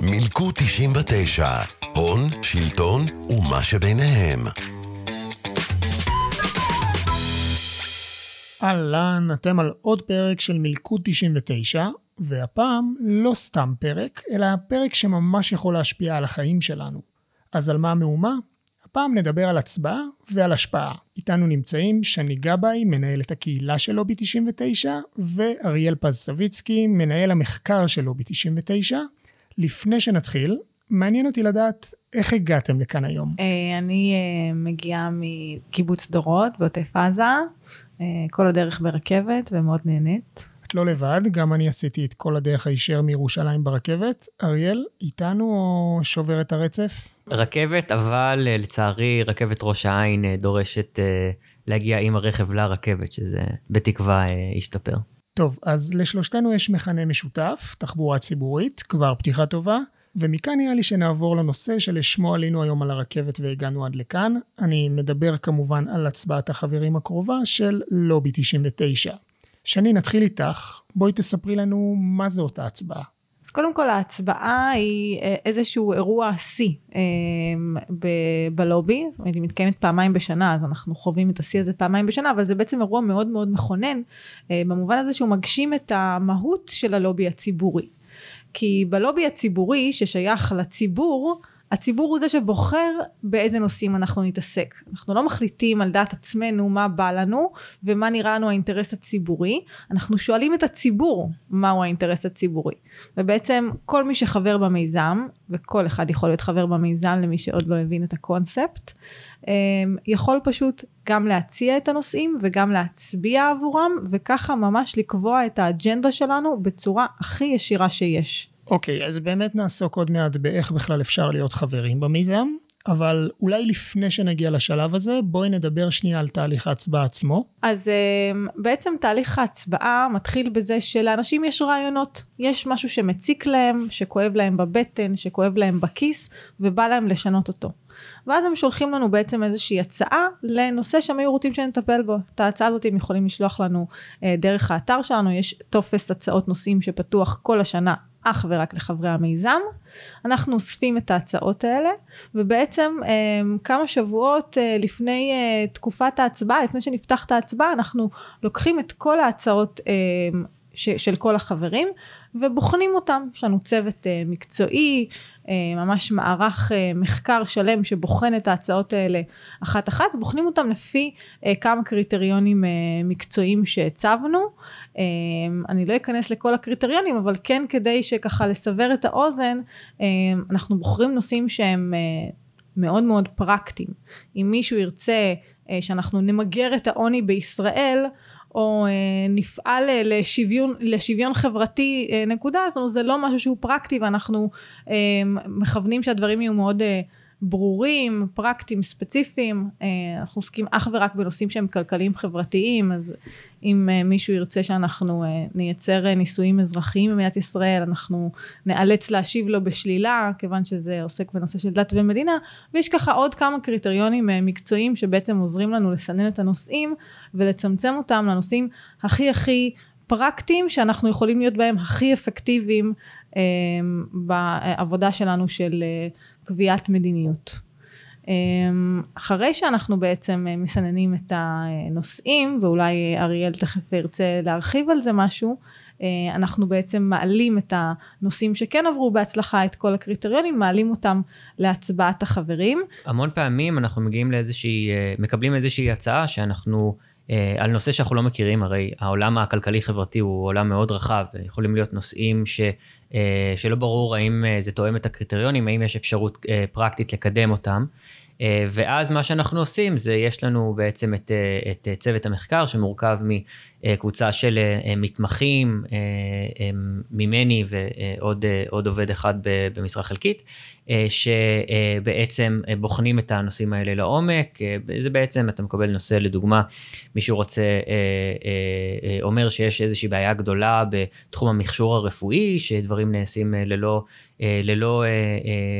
מילקו 99, הון, שלטון ומה שביניהם. אהלן, אתם על עוד פרק של מלכוד 99, והפעם לא סתם פרק, אלא פרק שממש יכול להשפיע על החיים שלנו. אז על מה המהומה? הפעם נדבר על הצבעה ועל השפעה. איתנו נמצאים שני גבאי, מנהלת הקהילה של לובי 99, ואריאל פז סביצקי, מנהל המחקר של לובי 99. לפני שנתחיל, מעניין אותי לדעת איך הגעתם לכאן היום. אה, אני אה, מגיעה מקיבוץ דורות בעוטף עזה, אה, כל הדרך ברכבת ומאוד נהנית. את לא לבד, גם אני עשיתי את כל הדרך הישר מירושלים ברכבת. אריאל, איתנו או שובר את הרצף? רכבת, אבל לצערי רכבת ראש העין דורשת להגיע עם הרכב לרכבת, שזה בתקווה ישתפר. טוב, אז לשלושתנו יש מכנה משותף, תחבורה ציבורית, כבר פתיחה טובה. ומכאן נראה לי שנעבור לנושא שלשמו עלינו היום על הרכבת והגענו עד לכאן. אני מדבר כמובן על הצבעת החברים הקרובה של לובי 99. שני, נתחיל איתך. בואי תספרי לנו מה זה אותה הצבעה. אז קודם כל ההצבעה היא אה, איזשהו אירוע שיא אה, בלובי, היא מתקיימת פעמיים בשנה אז אנחנו חווים את השיא הזה פעמיים בשנה אבל זה בעצם אירוע מאוד מאוד מכונן אה, במובן הזה שהוא מגשים את המהות של הלובי הציבורי. כי בלובי הציבורי ששייך לציבור, הציבור הוא זה שבוחר באיזה נושאים אנחנו נתעסק. אנחנו לא מחליטים על דעת עצמנו מה בא לנו ומה נראה לנו האינטרס הציבורי, אנחנו שואלים את הציבור מהו האינטרס הציבורי. ובעצם כל מי שחבר במיזם, וכל אחד יכול להיות חבר במיזם למי שעוד לא הבין את הקונספט, אמ, יכול פשוט גם להציע את הנושאים וגם להצביע עבורם וככה ממש לקבוע את האג'נדה שלנו בצורה הכי ישירה שיש. אוקיי, okay, אז באמת נעסוק עוד מעט באיך בכלל אפשר להיות חברים במיזם, אבל אולי לפני שנגיע לשלב הזה, בואי נדבר שנייה על תהליך ההצבעה עצמו. אז אמ, בעצם תהליך ההצבעה מתחיל בזה שלאנשים יש רעיונות. יש משהו שמציק להם, שכואב להם בבטן, שכואב להם בכיס, ובא להם לשנות אותו. ואז הם שולחים לנו בעצם איזושהי הצעה לנושא שהם היו רוצים שנטפל בו. את ההצעה הזאת הם יכולים לשלוח לנו אה, דרך האתר שלנו, יש טופס הצעות נושאים שפתוח כל השנה אך ורק לחברי המיזם. אנחנו אוספים את ההצעות האלה, ובעצם אה, כמה שבועות אה, לפני אה, תקופת ההצבעה, לפני שנפתח את ההצבעה, אנחנו לוקחים את כל ההצעות של כל החברים, ובוחנים אותם. יש לנו צוות מקצועי, ממש מערך אה, מחקר שלם שבוחן את ההצעות האלה אחת אחת, בוחנים אותם לפי אה, כמה קריטריונים מקצועיים שהצבנו. אני לא אכנס לכל הקריטריונים, אבל כן כדי שככה לסבר את האוזן, אנחנו בוחרים נושאים שהם מאוד מאוד פרקטיים. אם מישהו ירצה שאנחנו נמגר את העוני בישראל, או אה, נפעל לשוויון, לשוויון חברתי אה, נקודה, זאת אומרת זה לא משהו שהוא פרקטי ואנחנו אה, מכוונים שהדברים יהיו מאוד ברורים, פרקטיים, ספציפיים, אנחנו עוסקים אך ורק בנושאים שהם כלכליים חברתיים, אז אם מישהו ירצה שאנחנו נייצר נישואים אזרחיים במדינת ישראל, אנחנו נאלץ להשיב לו בשלילה, כיוון שזה עוסק בנושא של דת ומדינה, ויש ככה עוד כמה קריטריונים מקצועיים שבעצם עוזרים לנו לסנן את הנושאים ולצמצם אותם לנושאים הכי הכי פרקטיים שאנחנו יכולים להיות בהם הכי אפקטיביים אה, בעבודה שלנו של אה, קביעת מדיניות. אה, אחרי שאנחנו בעצם אה, מסננים את הנושאים ואולי אריאל תכף ירצה להרחיב על זה משהו אה, אנחנו בעצם מעלים את הנושאים שכן עברו בהצלחה את כל הקריטריונים מעלים אותם להצבעת החברים. המון פעמים אנחנו מגיעים לאיזושהי מקבלים איזושהי הצעה שאנחנו אה, על נושא שאנחנו לא מכירים, הרי העולם הכלכלי-חברתי הוא עולם מאוד רחב, יכולים להיות נושאים ש, אה, שלא ברור האם אה, זה תואם את הקריטריונים, האם יש אפשרות פרקטית לקדם אותם. ואז מה שאנחנו עושים זה יש לנו בעצם את, את צוות המחקר שמורכב מקבוצה של מתמחים, ממני ועוד עובד אחד במשרה חלקית, אה, שבעצם אה, בוחנים את הנושאים האלה לעומק. אה, זה בעצם, אתה מקבל נושא, לדוגמה, מישהו רוצה, אומר שיש איזושהי בעיה גדולה בתחום המכשור הרפואי, שדברים נעשים ללא, ללא,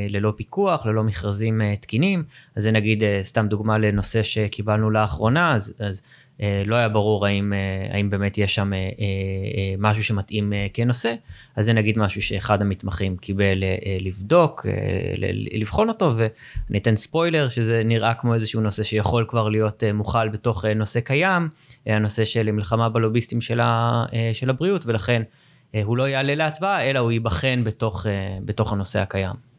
ללא פיקוח, ללא מכרזים תקינים, אז זה נגיד אה, סתם דוגמה לנושא שקיבלנו לאחרונה, אז, אז אה, לא היה ברור האם, אה, האם באמת יש שם משהו שמתאים כנושא, אז זה נגיד משהו שאחד המתמחים קיבל לבדוק, לבחון אותו, ואני אתן ספוילר שזה נראה כמו איזשהו נושא שיכול כבר להיות מוכל בתוך נושא קיים, הנושא של מלחמה בלוביסטים של, ה, של הבריאות, ולכן הוא לא יעלה להצבעה, אלא הוא ייבחן בתוך, בתוך הנושא הקיים.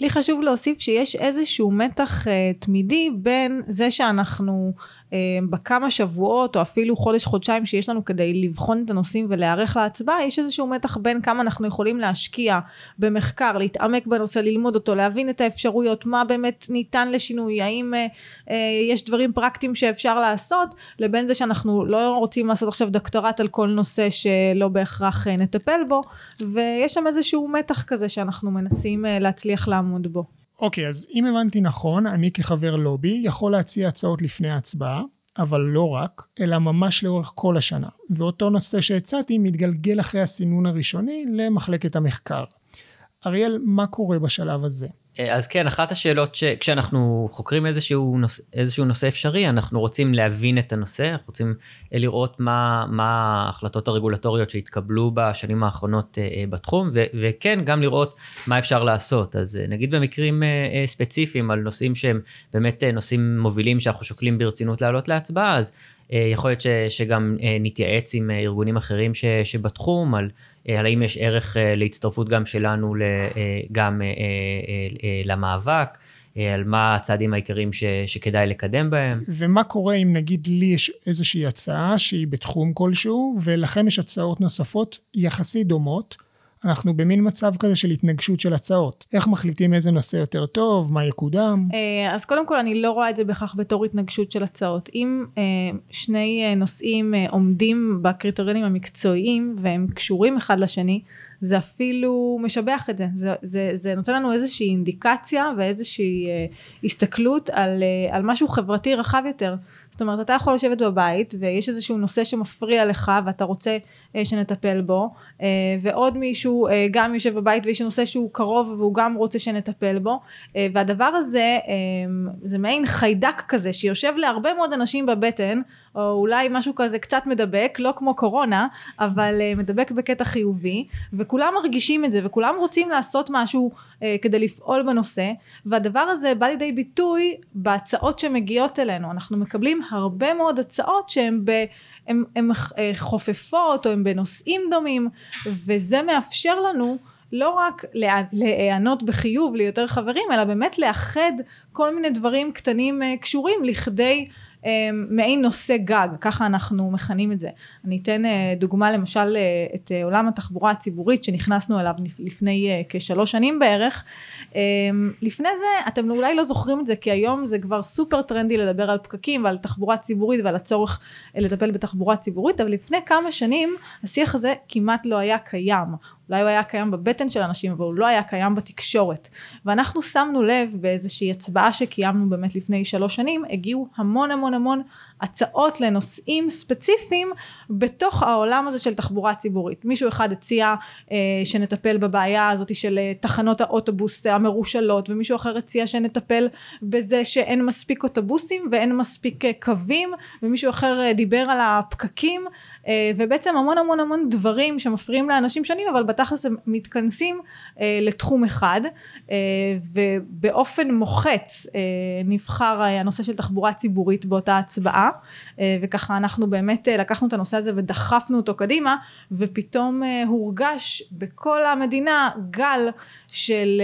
לי חשוב להוסיף שיש איזשהו מתח uh, תמידי בין זה שאנחנו אה, בכמה שבועות או אפילו חודש חודשיים שיש לנו כדי לבחון את הנושאים ולהיערך להצבעה יש איזשהו מתח בין כמה אנחנו יכולים להשקיע במחקר להתעמק בנושא ללמוד אותו להבין את האפשרויות מה באמת ניתן לשינוי האם אה, אה, יש דברים פרקטיים שאפשר לעשות לבין זה שאנחנו לא רוצים לעשות עכשיו דוקטורט על כל נושא שלא בהכרח אה, נטפל בו ויש שם איזשהו מתח כזה שאנחנו מנסים אה, להצליח לעמוד בו. אוקיי, אז אם הבנתי נכון, אני כחבר לובי יכול להציע הצעות לפני ההצבעה, אבל לא רק, אלא ממש לאורך כל השנה. ואותו נושא שהצעתי מתגלגל אחרי הסינון הראשוני למחלקת המחקר. אריאל, מה קורה בשלב הזה? אה, אז כן, אחת השאלות שכשאנחנו חוקרים איזשהו נושא, איזשהו נושא אפשרי, אנחנו רוצים להבין את הנושא, אנחנו רוצים אה, לראות מה, מה ההחלטות הרגולטוריות שהתקבלו בשנים האחרונות אה, בתחום, ו, וכן, גם לראות מה אפשר לעשות. אז נגיד במקרים ספציפיים על נושאים שהם באמת נושאים מובילים שאנחנו שוקלים ברצינות לעלות להצבעה, אז יכול להיות ש, שגם נתייעץ עם ארגונים אחרים ש, שבתחום על על האם יש ערך להצטרפות גם שלנו גם למאבק, על מה הצעדים העיקריים ש, שכדאי לקדם בהם. ומה קורה אם נגיד לי יש איזושהי הצעה שהיא בתחום כלשהו, ולכם יש הצעות נוספות יחסית דומות, אנחנו במין מצב כזה של התנגשות של הצעות. איך מחליטים איזה נושא יותר טוב, מה יקודם? אה, אז קודם כל אני לא רואה את זה בהכרח בתור התנגשות של הצעות. אם אה, שני אה, נושאים עומדים בקריטריונים המקצועיים והם קשורים אחד לשני, זה אפילו משבח את זה. זה, זה, זה נותן לנו איזושהי אינדיקציה ואיזושהי אה, הסתכלות על, אה, על משהו חברתי רחב יותר. זאת אומרת, אתה יכול לשבת בבית ויש איזשהו נושא שמפריע לך ואתה רוצה אה, שנטפל בו, אה, ועוד מישהו אה, גם יושב בבית ויש נושא שהוא קרוב והוא גם רוצה שנטפל בו, אה, והדבר הזה אה, זה מעין חיידק כזה שיושב להרבה מאוד אנשים בבטן, או אולי משהו כזה קצת מדבק, לא כמו קורונה, אבל אה, מדבק בקטע חיובי, וכולם מרגישים את זה וכולם רוצים לעשות משהו אה, כדי לפעול בנושא, והדבר הזה בא לידי ביטוי בהצעות שמגיעות אלינו. אנחנו מקבלים הרבה מאוד הצעות שהן ב... הם, הם אה, חופפות או הם בנושאים דומים, וזה מאפשר לנו לא רק להיענות בחיוב ליותר חברים, אלא באמת לאחד כל מיני דברים קטנים אה, קשורים לכדי מעין נושא גג, ככה אנחנו מכנים את זה. אני אתן אה, דוגמה למשל אה, את אה, עולם התחבורה הציבורית שנכנסנו אליו לפני כשלוש שנים בערך. אמ, לפני זה אתם אולי לא זוכרים את זה כי היום זה כבר סופר טרנדי לדבר על פקקים ועל תחבורה ציבורית ועל הצורך לטפל בתחבורה ציבורית, אבל לפני כמה שנים השיח הזה כמעט לא היה קיים. אולי הוא היה קיים בבטן של אנשים אבל הוא לא היה קיים בתקשורת. ואנחנו שמנו לב באיזושהי הצבעה שקיימנו באמת לפני שלוש שנים הגיעו המון המון המון הצעות לנושאים ספציפיים בתוך העולם הזה של תחבורה ציבורית. מישהו אחד הציע אה, שנטפל בבעיה הזאת של אה, תחנות האוטובוס המרושלות ומישהו אחר הציע שנטפל בזה שאין מספיק אוטובוסים ואין מספיק אה, קווים ומישהו אחר אה, דיבר על הפקקים. אה, ובעצם המון המון המון דברים שמפריעים לאנשים שונים אבל בתכלס הם מתכנסים אה, לתחום אחד. אה, ובאופן מוחץ נבחר הנושא של תחבורה ציבורית באותה הצבעה וככה אנחנו באמת לקחנו את הנושא הזה ודחפנו אותו קדימה ופתאום הורגש בכל המדינה גל של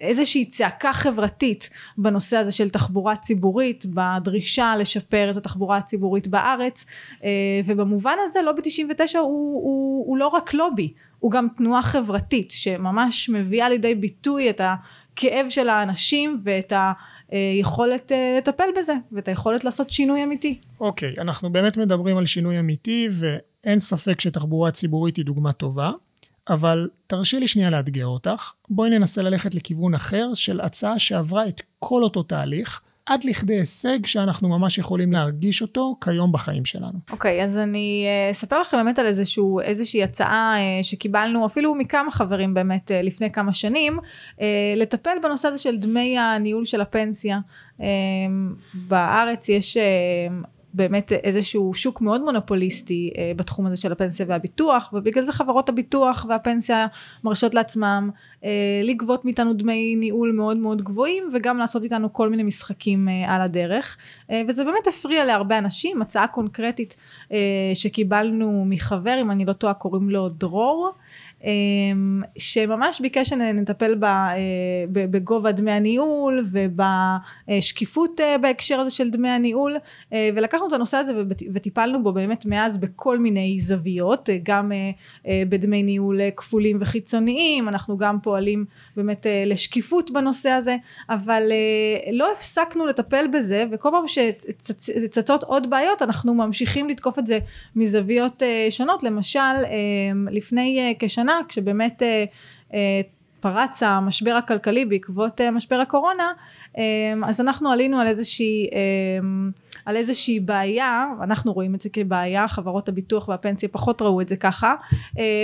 איזושהי צעקה חברתית בנושא הזה של תחבורה ציבורית, בדרישה לשפר את התחבורה הציבורית בארץ, אה, ובמובן הזה לובי 99 הוא, הוא, הוא לא רק לובי, הוא גם תנועה חברתית שממש מביאה לידי ביטוי את הכאב של האנשים ואת היכולת אה, לטפל בזה ואת היכולת לעשות שינוי אמיתי. אוקיי, okay, אנחנו באמת מדברים על שינוי אמיתי ואין ספק שתחבורה ציבורית היא דוגמה טובה. אבל תרשי לי שנייה לאתגר אותך. בואי ננסה ללכת לכיוון אחר של הצעה שעברה את כל אותו תהליך. עד לכדי הישג שאנחנו ממש יכולים להרגיש אותו כיום בחיים שלנו. אוקיי, okay, אז אני אה, אספר לכם באמת על איזשהו, איזושהי הצעה אה, שקיבלנו אפילו מכמה חברים באמת אה, לפני כמה שנים, לטפל בנושא הזה של דמי הניהול של הפנסיה. בארץ יש באמת איזשהו שוק מאוד מונופוליסטי אה, בתחום הזה של הפנסיה והביטוח ובגלל זה חברות הביטוח והפנסיה מרשות לעצמם אה, לגבות מאיתנו דמי ניהול מאוד מאוד גבוהים וגם לעשות איתנו כל מיני משחקים אה, על הדרך. אה, וזה באמת הפריע להרבה אנשים. הצעה קונקרטית אה, שקיבלנו מחבר אם אני לא טועה קוראים לו דרור אמ, שממש ביקש שנטפל אה, בגובה דמי הניהול ובשקיפות אה, בהקשר הזה של דמי הניהול אה, ולקחנו את הנושא הזה וטיפלנו בו באמת מאז בכל מיני זוויות גם בדמי ניהול כפולים וחיצוניים אנחנו גם פועלים באמת לשקיפות בנושא הזה אבל לא הפסקנו לטפל בזה וכל פעם שצצות עוד בעיות אנחנו ממשיכים לתקוף את זה מזוויות שונות. למשל לפני כשנה השנה כשבאמת אה, אה, פרץ המשבר הכלכלי בעקבות אה, משבר הקורונה אז אנחנו עלינו על איזושהי על איזושהי בעיה, אנחנו רואים את זה כבעיה, חברות הביטוח והפנסיה פחות ראו את זה ככה,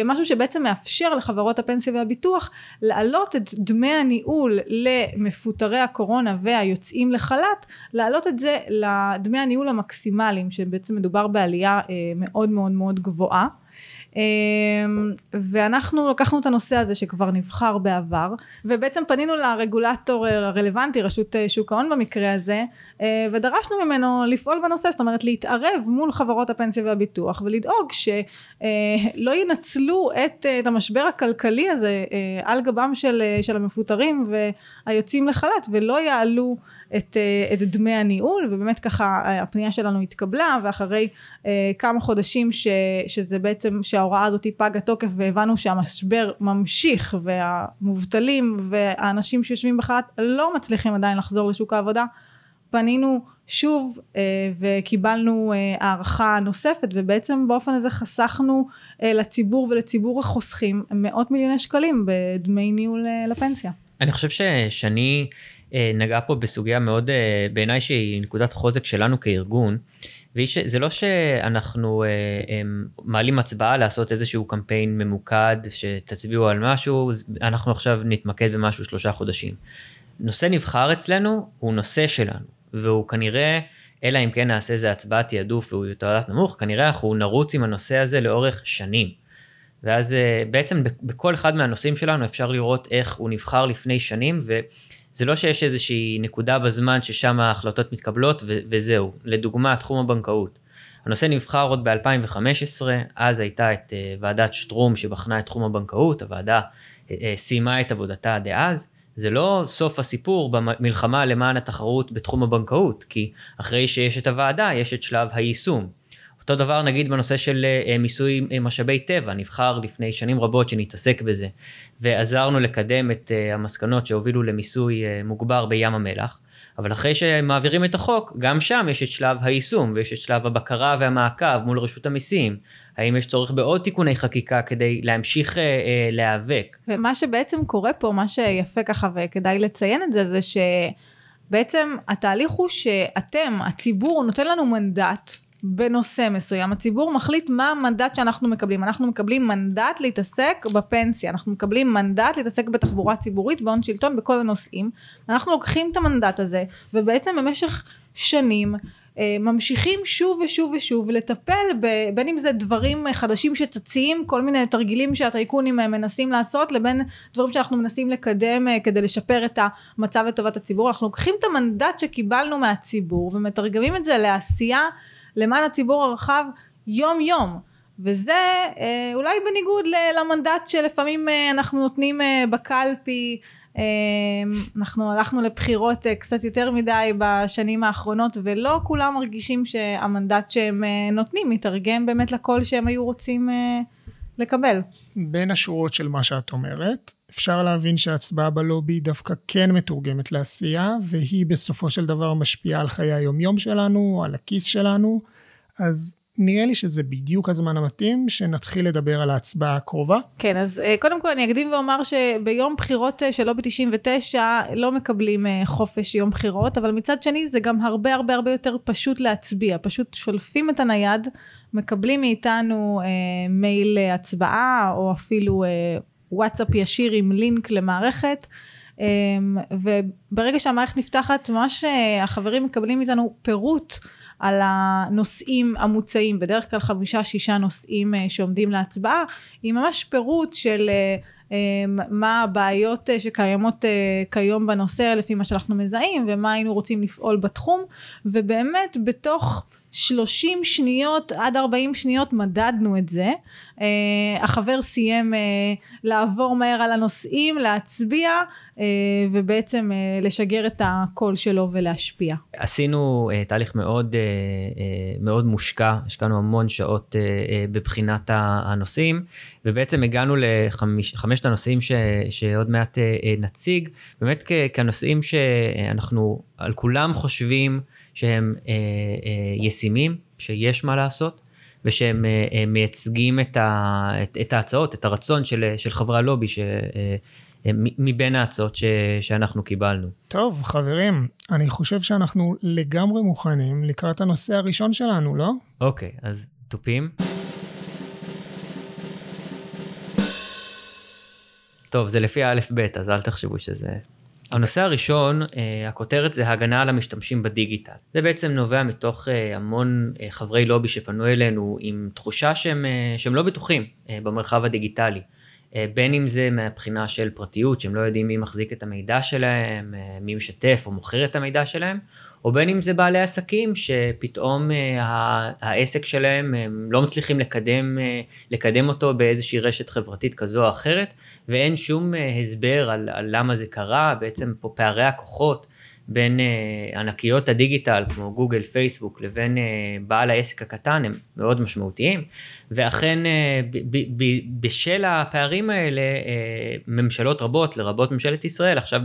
משהו שבעצם מאפשר לחברות הפנסיה והביטוח להעלות את דמי הניהול למפוטרי הקורונה והיוצאים לחל"ת, להעלות את זה לדמי הניהול המקסימליים, שבעצם מדובר בעלייה מאוד מאוד מאוד גבוהה. אמ, ואנחנו לקחנו את הנושא הזה שכבר נבחר בעבר ובעצם פנינו לרגולטור הרלוונטי רשות אה, שוק ההון במקרה הזה אה, ודרשנו ממנו לפעול בנושא זאת אומרת להתערב מול חברות הפנסיה והביטוח ולדאוג שלא אה, ינצלו את, את המשבר הכלכלי הזה על גבם של, של המפוטרים והיוצאים לחל"ת ולא יעלו את, אה, את דמי הניהול ובאמת ככה אה, הפנייה שלנו התקבלה ואחרי אה, כמה חודשים ש, שזה בעצם שההוראה הזאת פגה תוקף והבנו שהמשבר ממשיך והמובטלים והאנשים שיושבים בחל"ת לא מצליחים עדיין לחזור לשוק העבודה פנינו שוב אה, וקיבלנו אה, הערכה נוספת ובעצם באופן הזה חסכנו אה, לציבור ולציבור החוסכים מאות מיליוני שקלים בדמי ניהול אה, לפנסיה. אני חושב ששני נגעה פה בסוגיה מאוד אה, בעיניי שהיא נקודת חוזק שלנו כארגון. וזה לא שאנחנו אה, מעלים הצבעה לעשות איזשהו קמפיין ממוקד שתצביעו על משהו אנחנו עכשיו נתמקד במשהו שלושה חודשים. נושא נבחר אצלנו הוא נושא שלנו והוא כנראה אלא אם כן נעשה איזה הצבעת תעדוף והוא יותר נמוך כנראה אנחנו נרוץ עם הנושא הזה לאורך שנים. ואז בעצם בכל אחד מהנושאים שלנו אפשר לראות איך הוא נבחר לפני שנים ו... זה לא שיש איזושהי נקודה בזמן ששם ההחלטות מתקבלות ו- וזהו. לדוגמה, תחום הבנקאות. הנושא נבחר עוד ב-2015, אז הייתה את uh, ועדת שטרום שבחנה את תחום הבנקאות, הוועדה uh, סיימה את עבודתה דאז. זה לא סוף הסיפור במלחמה למען התחרות בתחום הבנקאות, כי אחרי שיש את הוועדה יש את שלב היישום. אותו דבר נגיד בנושא של אה, מיסוי אה, משאבי טבע, נבחר לפני שנים רבות שנתעסק בזה, ועזרנו לקדם את אה, המסקנות שהובילו למיסוי מוגבר בים המלח. אבל אחרי שמעבירים את החוק, גם שם יש את שלב היישום ויש את שלב הבקרה והמעקב מול רשות המיסים. האם יש צורך בעוד תיקוני חקיקה כדי להמשיך אה, להיאבק? ומה שבעצם קורה פה, מה שיפה ככה וכדאי לציין את זה, זה שבעצם התהליך הוא שאתם, הציבור, נותן לנו מנדט בנושא מסוים, הציבור מחליט מה המנדט שאנחנו מקבלים. אנחנו מקבלים מנדט להתעסק בפנסיה, אנחנו מקבלים מנדט להתעסק בתחבורה ציבורית, בהון שלטון, בכל הנושאים. אנחנו לוקחים את המנדט הזה, ובעצם במשך שנים אה, ממשיכים שוב ושוב ושוב לטפל ב, בין אם זה דברים חדשים שצצים כל מיני תרגילים שהטייקונים אה, מנסים לעשות לבין דברים שאנחנו מנסים לקדם אה, כדי לשפר את המצב לטובת הציבור אנחנו לוקחים את המנדט שקיבלנו מהציבור ומתרגמים את זה לעשייה למען הציבור הרחב יום יום וזה אה, אולי בניגוד למנדט שלפעמים אה, אנחנו נותנים אה, בקלפי אנחנו הלכנו לבחירות קצת יותר מדי בשנים האחרונות ולא כולם מרגישים שהמנדט שהם נותנים מתרגם באמת לקול שהם היו רוצים לקבל. בין השורות של מה שאת אומרת, אפשר להבין שההצבעה בלובי דווקא כן מתורגמת לעשייה, והיא בסופו של דבר משפיעה על חיי היומיום שלנו, על הכיס שלנו, אז נראה לי שזה בדיוק הזמן המתאים שנתחיל לדבר על ההצבעה הקרובה. כן, אז אה, קודם כל אני אקדים ואומר שביום בחירות אה, של לובי 99 לא מקבלים אה, חופש יום בחירות, אבל מצד שני זה גם הרבה הרבה הרבה יותר פשוט להצביע. פשוט שולפים את הנייד, מקבלים מאיתנו אה, מייל הצבעה, או אפילו אה, וואטסאפ ישיר עם לינק למערכת. אמ, וברגע שהמערכת נפתחת, ממש החברים מקבלים מאיתנו פירוט על הנושאים המוצעים, בדרך כלל חמישה שישה נושאים אה, שעומדים להצבעה, עם ממש פירוט של אה, אה, מה הבעיות שקיימות כיום בנושא לפי מה שאנחנו מזהים ומה היינו רוצים לפעול בתחום ובאמת בתוך 30 שניות עד 40 שניות מדדנו את זה. Uh, החבר סיים uh, לעבור מהר על הנושאים, להצביע uh, ובעצם uh, לשגר את הקול שלו ולהשפיע. עשינו uh, תהליך מאוד, uh, uh, מאוד מושקע, השקענו המון שעות uh, uh, בבחינת הנושאים ובעצם הגענו לחמשת הנושאים ש, שעוד מעט uh, נציג, באמת כ, כנושאים שאנחנו על כולם חושבים שהם אה, אה, ישימים, שיש מה לעשות, ושהם אה, אה, מייצגים את, ה, את, את ההצעות, את הרצון של, של חברי הלובי, ש, אה, אה, מבין ההצעות ש, שאנחנו קיבלנו. טוב, חברים, אני חושב שאנחנו לגמרי מוכנים לקראת הנושא הראשון שלנו, לא? אוקיי, אז תופים. טוב, זה לפי האלף-בית, אז אל תחשבו שזה הנושא הראשון, אה, הכותרת זה הגנה על המשתמשים בדיגיטל. זה בעצם נובע מתוך אה, המון אה, חברי לובי שפנו אלינו עם תחושה שהם, שהם לא בטוחים במרחב הדיגיטלי. אה, בין אם זה מהבחינה של פרטיות, שהם לא יודעים מי מחזיק את המידע שלהם, אה, מי משתף או מוכר את המידע שלהם, או בין אם זה בעלי עסקים שפתאום אה, העסק שלהם, הם לא מצליחים לקדם, לקדם אותו באיזושהי רשת חברתית כזו או אחרת, ואין שום הסבר על, על למה זה קרה, בעצם פה פערי הכוחות. בין uh, ענקיות הדיגיטל כמו גוגל, פייסבוק, לבין uh, בעל העסק הקטן הם מאוד משמעותיים, ואכן uh, ב- ב- ב- בשל הפערים האלה uh, ממשלות רבות, לרבות ממשלת ישראל, עכשיו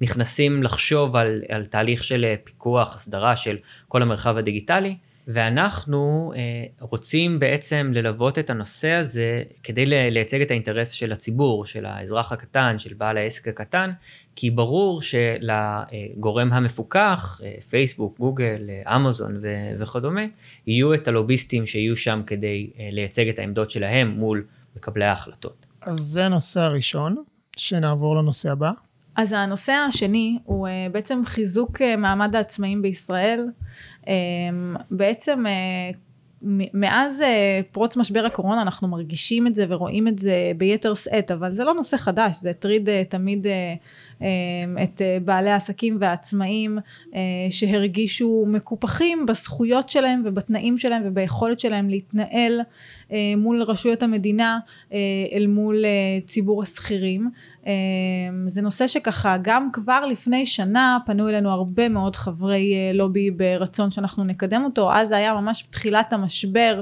נכנסים לחשוב על, על תהליך של פיקוח, הסדרה של כל המרחב הדיגיטלי. ואנחנו אה, רוצים בעצם ללוות את הנושא הזה כדי לייצג את האינטרס של הציבור, של האזרח הקטן, של בעל העסק הקטן, כי ברור שלגורם המפוקח, אה, פייסבוק, גוגל, אה, אמזון וכדומה, יהיו את הלוביסטים שיהיו שם כדי אה, לייצג את העמדות שלהם מול מקבלי ההחלטות. אז זה הנושא הראשון, שנעבור לנושא הבא. אז הנושא השני הוא uh, בעצם חיזוק uh, מעמד העצמאים בישראל. Um, בעצם מאז פרוץ משבר הקורונה אנחנו מרגישים את זה ורואים את זה ביתר שאת, אבל זה לא נושא חדש, זה הטריד תמיד את בעלי העסקים והעצמאים שהרגישו מקופחים בזכויות שלהם ובתנאים שלהם וביכולת שלהם להתנהל מול רשויות המדינה אל מול ציבור השכירים. זה נושא שככה גם כבר לפני שנה פנו אלינו הרבה מאוד חברי לובי ברצון שאנחנו נקדם אותו, אז זה היה ממש בתחילת המשבר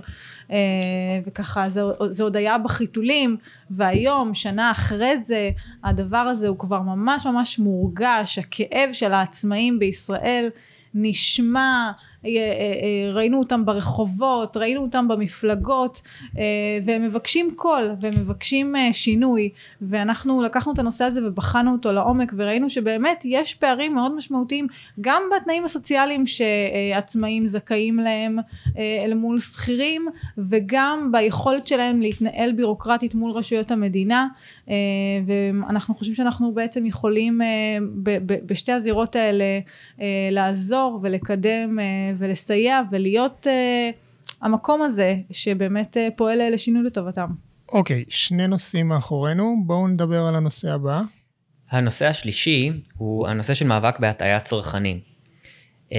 וככה זה, זה עוד היה בחיתולים והיום שנה אחרי זה הדבר הזה הוא כבר ממש ממש מורגש, הכאב של העצמאים בישראל נשמע אה, אה, אה, ראינו אותם ברחובות, ראינו אותם במפלגות והם מבקשים קול והם מבקשים שינוי. ואנחנו לקחנו את הנושא הזה ובחנו אותו לעומק וראינו שבאמת יש פערים מאוד משמעותיים גם בתנאים הסוציאליים שעצמאים זכאים להם אל מול שכירים וגם ביכולת שלהם להתנהל בירוקרטית מול רשויות המדינה. ואנחנו חושבים שאנחנו בעצם יכולים בשתי הזירות האלה לעזור ולקדם ולסייע ולהיות uh, המקום הזה שבאמת uh, פועל לשינוי לטובתם. אוקיי, okay, שני נושאים מאחורינו, בואו נדבר על הנושא הבא. הנושא השלישי הוא הנושא של מאבק בהטעיית צרכנים. Um,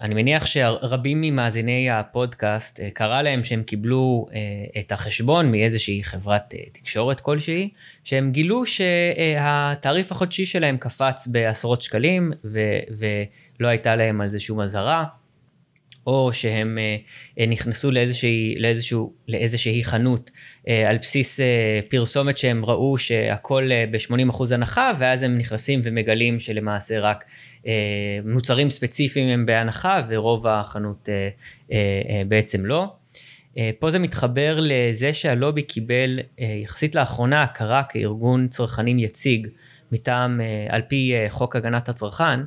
אני מניח שרבים ממאזיני הפודקאסט uh, קרה להם שהם קיבלו uh, את החשבון מאיזושהי חברת uh, תקשורת כלשהי, שהם גילו שהתעריף החודשי שלהם קפץ בעשרות שקלים ו- ולא הייתה להם על זה שום אזהרה. או שהם אה, אה, נכנסו לאיזושהי, לאיזשהו, לאיזושהי חנות אה, על בסיס פרסומת שהם ראו שהכל ב-80% הנחה, ואז הם נכנסים ומגלים שלמעשה רק מוצרים ספציפיים הם בהנחה ורוב החנות בעצם לא. פה זה מתחבר לזה שהלובי קיבל יחסית לאחרונה הכרה כארגון צרכנים יציג מטעם, על פי חוק הגנת הצרכן,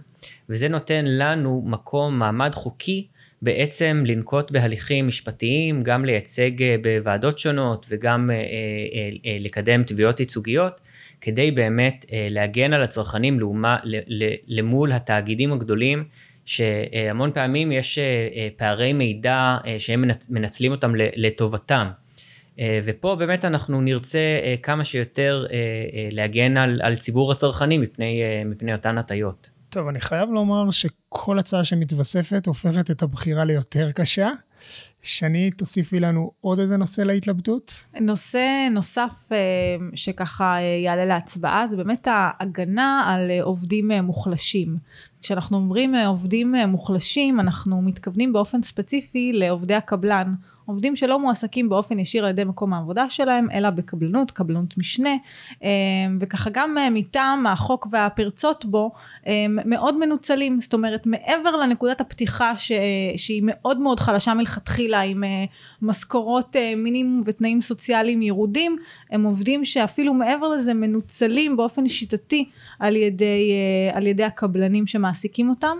וזה נותן לנו מקום, מעמד חוקי, בעצם לנקוט בהליכים משפטיים, גם לייצג בוועדות שונות וגם לקדם תביעות ייצוגיות, כדי באמת להגן על הצרכנים לעומה, למול התאגידים הגדולים שהמון פעמים יש אה, אה, פערי מידע אה, שהם מנצלים אותם לטובתם. ופה באמת אנחנו נרצה כמה שיותר להגן על, על ציבור הצרכנים מפני, מפני אותן הטיות. טוב, אני חייב לומר שכל הצעה שמתווספת הופכת את הבחירה ליותר קשה. שני, תוסיפי לנו עוד איזה נושא להתלבטות. נושא נוסף שככה יעלה להצבעה זה באמת ההגנה על עובדים מוחלשים. כשאנחנו אומרים אה, עובדים אה, מוחלשים, אנחנו מתכוונים באופן ספציפי לעובדי הקבלן. עובדים שלא מועסקים באופן ישיר על ידי מקום העבודה שלהם, אלא בקבלנות, קבלנות משנה, אה, וככה גם מטעם החוק והפרצות בו, מאוד מנוצלים, זאת אומרת מעבר לנקודת הפתיחה ש, שהיא מאוד מאוד חלשה מלכתחילה, עם משכורות מינימום ותנאים סוציאליים ירודים, הם עובדים שאפילו מעבר לזה מנוצלים באופן שיטתי על ידי, על ידי הקבלנים שמעסיקים אותם.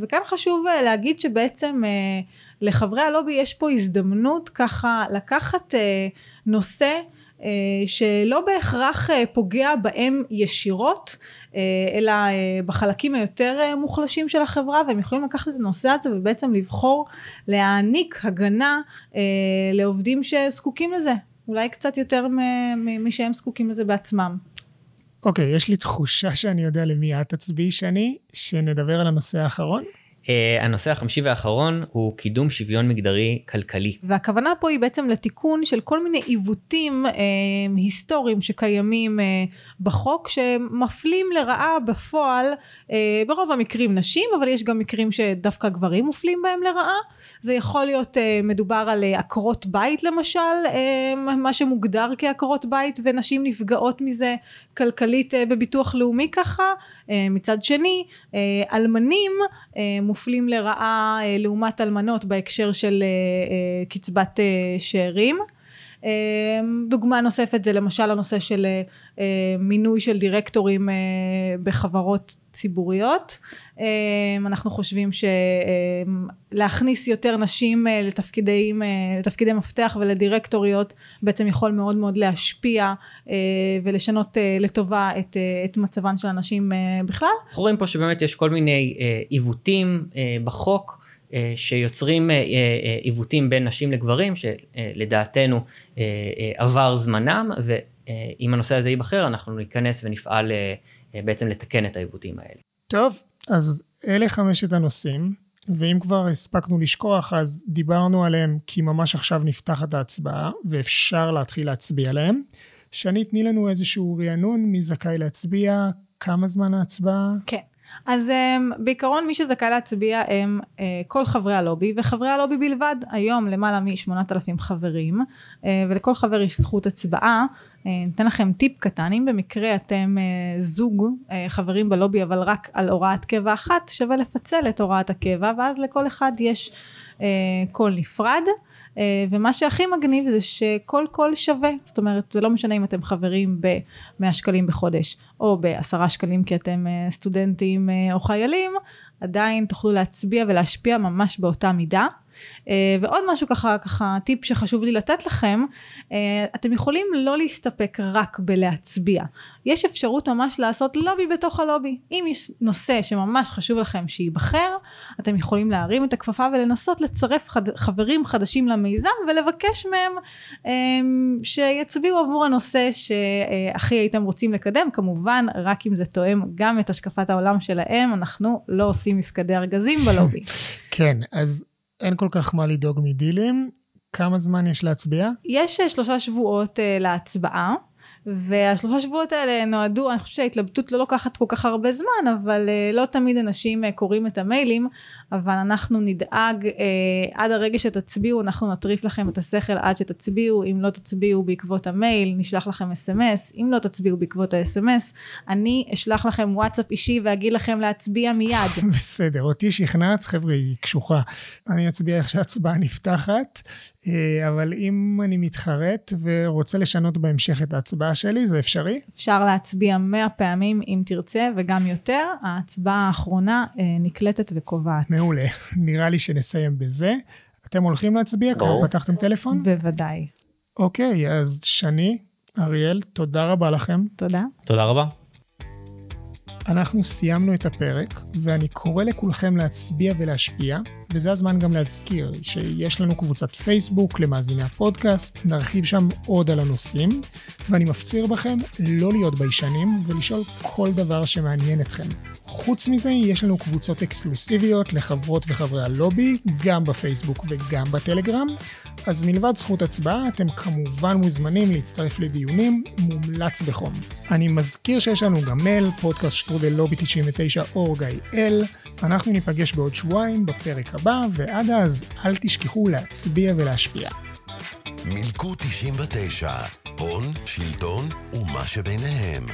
וכאן חשוב להגיד שבעצם לחברי הלובי יש פה הזדמנות ככה לקחת אה, נושא אה, שלא בהכרח אה, פוגע בהם ישירות, אה, אלא אה, בחלקים היותר אה, מוחלשים של החברה, והם יכולים לקחת את הנושא הזה ובעצם לבחור להעניק הגנה אה, לעובדים שזקוקים לזה, אולי קצת יותר משהם זקוקים לזה בעצמם. אוקיי, יש לי תחושה שאני יודע למי את תצביעי שני, שנדבר על הנושא האחרון. Uh, הנושא החמישי והאחרון הוא קידום שוויון מגדרי כלכלי. והכוונה פה היא בעצם לתיקון של כל מיני עיוותים uh, היסטוריים שקיימים uh, בחוק, שמפלים לרעה בפועל, uh, ברוב המקרים נשים, אבל יש גם מקרים שדווקא גברים מופלים בהם לרעה. זה יכול להיות uh, מדובר על uh, עקרות בית למשל, uh, מה שמוגדר כעקרות בית, ונשים נפגעות מזה כלכלית uh, בביטוח לאומי ככה. Uh, מצד שני, uh, אלמנים uh, מופלים לרעה אה, לעומת אלמנות בהקשר של אה, אה, קצבת שאירים. דוגמה נוספת זה למשל הנושא של מינוי של דירקטורים בחברות ציבוריות. אנחנו חושבים שלהכניס יותר נשים לתפקידי, לתפקידי מפתח ולדירקטוריות בעצם יכול מאוד מאוד להשפיע ולשנות לטובה את, את מצבן של הנשים בכלל. אנחנו רואים פה שבאמת יש כל מיני עיוותים בחוק. שיוצרים עיוותים בין נשים לגברים שלדעתנו עבר זמנם ואם הנושא הזה ייבחר אנחנו ניכנס ונפעל בעצם לתקן את העיוותים האלה. טוב, אז אלה חמשת הנושאים, ואם כבר הספקנו לשכוח אז דיברנו עליהם כי ממש עכשיו נפתחת ההצבעה ואפשר להתחיל להצביע עליהם. שני, תני לנו איזשהו רענון מי זכאי להצביע, כמה זמן ההצבעה? כן. אז אמ, בעיקרון מי שזכאי להצביע הם אה, כל חברי הלובי וחברי הלובי בלבד. היום למעלה מ-8,000 חברים אה, ולכל חבר יש זכות הצבעה. אה, ניתן לכם טיפ קטן אם במקרה אתם זוג חברים בלובי אבל רק על הוראת קבע אחת שווה לפצל את הוראת הקבע ואז לכל אחד יש קול נפרד. אה, ומה שהכי מגניב זה שכל קול שווה, זאת אומרת זה לא משנה אם אתם חברים ב-100 שקלים בחודש או ב-10 שקלים כי אתם אה, סטודנטים אה, או חיילים, עדיין תוכלו להצביע ולהשפיע ממש באותה מידה. אה, ועוד משהו ככה, ככה טיפ שחשוב לי לתת לכם, אה, אתם יכולים לא להסתפק רק בלהצביע. יש אפשרות ממש לעשות לובי בתוך הלובי. אם יש נושא שממש חשוב לכם שייבחר, אתם יכולים להרים את הכפפה ולנסות לצרף חד, חברים חדשים למיזם ולבקש מהם אה, שיצביעו עבור הנושא שהכי הייתם רוצים לקדם, כמובן רק אם זה תואם גם את השקפת העולם שלהם, אנחנו לא עושים מפקדי ארגזים בלובי. כן, אז אין כל כך מה לדאוג מדילים. כמה זמן יש להצביע? יש אה, שלושה שבועות uh, להצבעה. והשלושה שבועות האלה נועדו, אני חושבת שההתלבטות לא לוקחת כל כך הרבה זמן, אבל uh, לא תמיד אנשים uh, קוראים את המיילים, אבל אנחנו נדאג uh, עד הרגע שתצביעו, אנחנו נטריף לכם את השכל עד שתצביעו, אם לא תצביעו בעקבות המייל, נשלח לכם אס.אם.אס, אם לא תצביעו בעקבות האס.אם.אס, אני אשלח לכם וואטסאפ אישי ואגיד לכם להצביע מיד. בסדר, אותי שכנעת, חבר'ה, היא קשוחה. אני אצביע איך שההצבעה נפתחת, אבל אם אני מתחרט ורוצה לשנות בהמשך את ההצבעה שלי, זה אפשרי? אפשר להצביע 100 פעמים אם תרצה, וגם יותר. ההצבעה האחרונה אה, נקלטת וקובעת. מעולה. נראה לי שנסיים בזה. אתם הולכים להצביע? כבר פתחתם טלפון? בוודאי. אוקיי, אז שני, אריאל, תודה רבה לכם. תודה. תודה רבה. אנחנו סיימנו את הפרק, ואני קורא לכולכם להצביע ולהשפיע, וזה הזמן גם להזכיר שיש לנו קבוצת פייסבוק למאזיני הפודקאסט, נרחיב שם עוד על הנושאים, ואני מפציר בכם לא להיות ביישנים ולשאול כל דבר שמעניין אתכם. חוץ מזה, יש לנו קבוצות אקסקלוסיביות לחברות וחברי הלובי, גם בפייסבוק וגם בטלגרם, אז מלבד זכות הצבעה, אתם כמובן מוזמנים להצטרף לדיונים, מומלץ בחום. אני מזכיר שיש לנו גם מייל, פודקאסט שטרודל לובי 99 אורג איי-אל. אנחנו ניפגש בעוד שבועיים בפרק הבא, ועד אז אל תשכחו להצביע ולהשפיע. מילקו 99, הון, שלטון ומה שביניהם.